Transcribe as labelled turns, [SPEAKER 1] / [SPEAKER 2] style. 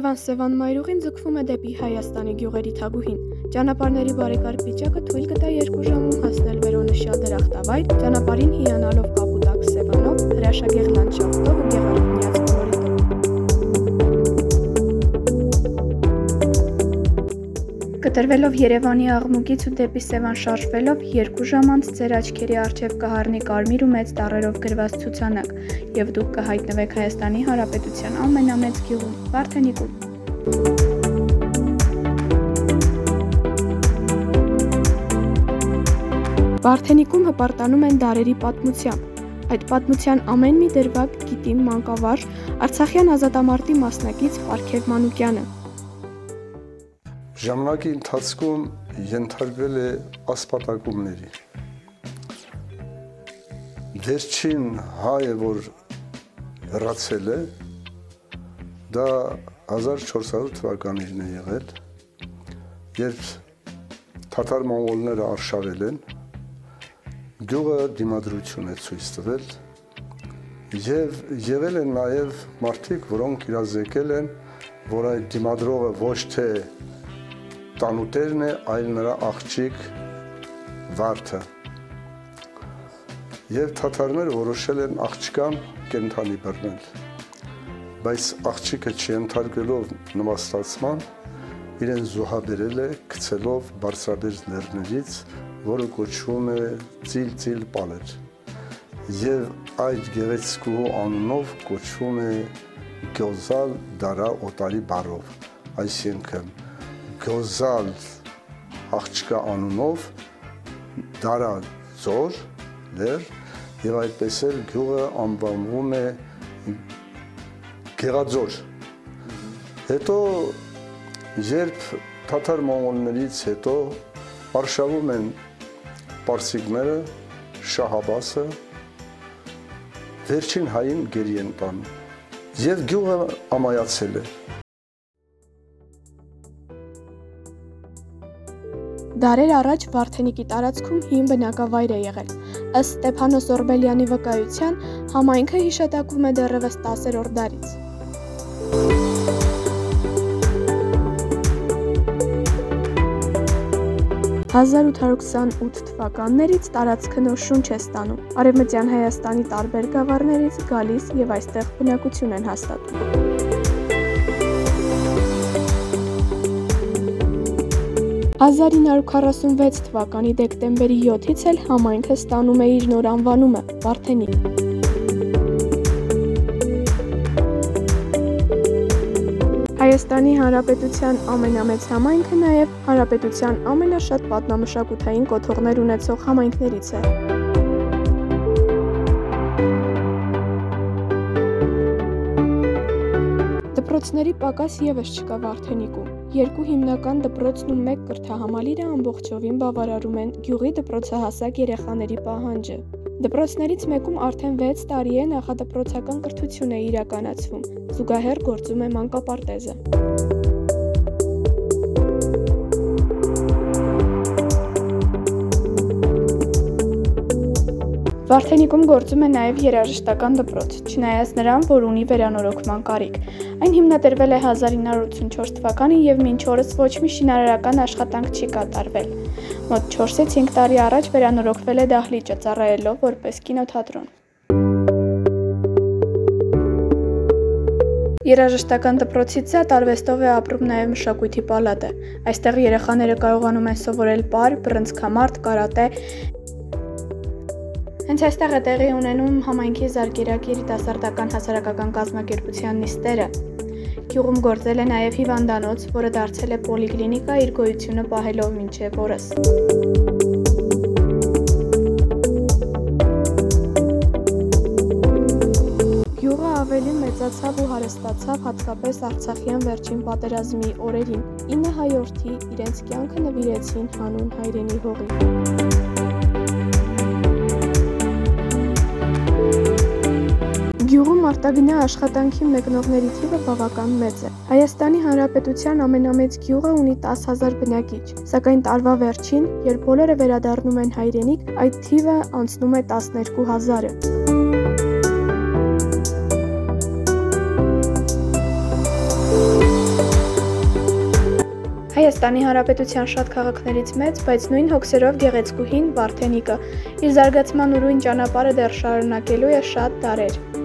[SPEAKER 1] Երևան-Սևան մայրուղին ձգվում է դեպի Հայաստանի գյուղերի թագուհին։ Ճանապարհների բարեկարգ վիճակը թույլ կտա երկու ժամում հասնել վերոնշյալ դրախտավայր, ճանապարհին հիանալով կապուտակ Սևանով, հրաշագեղ լանդշաֆտով ու գեղարվնյաց Կտրվելով Երևանի աղմուկից ու դեպի Սևան շարժվելով երկու ժամ անց ձեր աչքերի առջև կհառնի կարմիր ու մեծ տառերով գրված ցուցանակ, եւ դուք կհայտնվեք Հայաստանի Հանրապետության ամենամեծ գյուղում՝ Վարդենիկում։ Վարդենիկում հպարտանում են դարերի պատմությամբ։ Այդ պատմության ամեն մի դրվագ գիտի մանկավարժ Արցախյան ազատամարտի մասնակից Պարքև Մանուկյանը։
[SPEAKER 2] Ժամանակի ընթացքում ենթարկվել է ասպատակումների։ Վերջին հայը, որ հեռացել է, դա 1400 թվականին է եղել, երբ թաթար մոնղոլները արշավել են, գյուղը դիմադրություն է ցույց տվել եւ եղել են նաեւ մարդիկ, որոնք իրազեկել են, որ այդ դիմադրողը ոչ թե տանուտերն է, այլ նրա աղջիկ վարդը։ Եվ թաթարները որոշել են աղջկան կենթանի բռնել։ Բայց աղջիկը չընթարկելով նվաստացման իրեն զոհաբերել է գցելով բարձրաբերձ լեռներից, որը կոչվում է ծիլ-ծիլ պալեր։ Եվ այդ գեղեցկուհու անունով կոչվում է Գյոզալ Դարա Օտարի բարով, այսինքն Գոզալ աղջկա անունով դարա ձոր լեր եւ այդպես էլ գյուղը անվանվում է Գեղաձոր հետո երբ թաթար մոնղոլներից հետո արշավում են պարսիկները շահաբասը վերջին հային գերի են տանում եւ գյուղը ամայացել է
[SPEAKER 1] Դարեր առաջ Վարդենիկի տարածքում հին բնակավայր է եղել։ Ըստ Ստեփանոս Օրբելյանի վկայության, համայնքը հիշատակվում է դեռևս 10-րդ դարից։ «1828 թվականներից տարածքը նոր շունչ է ստանում, արևմտյան Հայաստանի տարբեր գավառներից գալիս եւ այստեղ բնակություն են հաստատում։ 1946 թվականի դեկտեմբերի 7-ից էլ համայնքը ստանում է իր նոր անվանումը՝ Վարդենիկ։ Հայաստանի Հանրապետության ամենամեծ համայնքը նաև Հանրապետության ամենաշատ պատմամշակութային կոթողներ ունեցող համայնքներից է։ Դպրոցների պակաս եւս չկա Վարդենիկում։ Երկու հիմնական դպրոցն ու մեկ կրթահամալիրը ամբողջովին բավարարում են գյուղի դպրոցահասակ երեխաների պահանջը։ Դպրոցներից մեկում արդեն 6 տարի է նախադպրոցական կրթություն է իրականացվում, զուգահեռ գործում է մանկապարտեզը։ Վարդենիկում գործում է նաև երաժշտական դպրոց, չնայած նրան, որ ունի վերանորոգման կարիք։ Այն հիմնադրվել է 1984 թվականին եւ մինչ օրս ոչ մի շինարարական աշխատանք չի կատարվել։ Մոտ 4-ից 5 տարի առաջ վերանորոգվել է դահլիճը, ծառայելով որպես կինոթատրոն։ Երաժշտական դպրոցից զատ արվեստով է ապրում նաև մշակույթի պալատը։ Այստեղ երեխաները կարողանում են սովորել պար, բռնցքամարտ, կարատե, Հենց այստեղ է տեղի ունենում համայնքի Զարգերակ երիտասարդական հասարակական կազմակերպության նիստերը։ Գյուղում գործել է նաև հիվանդանոց, որը դարձել է պոլիկլինիկա իր գոյությունը պահելով մինչև օրս։ Գյուղը ավելի մեծացավ ու հարստացավ հատկապես Արցախյան վերջին պատերազմի օրերին։ 9 հայորդի իրենց կյանքը նվիրեցին հանուն հայրենի հողի։ Գյուղում արտագնա աշխատանքի մեկնողների թիվը բավական մեծ է։ Հայաստանի Հանրապետության ամենամեծ գյուղը ունի 10000 բնակիչ, սակայն տարվա վերջին, երբ բոլորը վերադառնում են հայրենիք, այդ թիվը անցնում է 12000-ը։ Հայաստանի Հանրապետության շատ քաղաքներից մեծ, բայց նույն հոգսերով գեղեցկուհին Վարդենիկը իր զարգացման ուրույն ճանապարհը դեռ շարունակելու է շատ տարեր։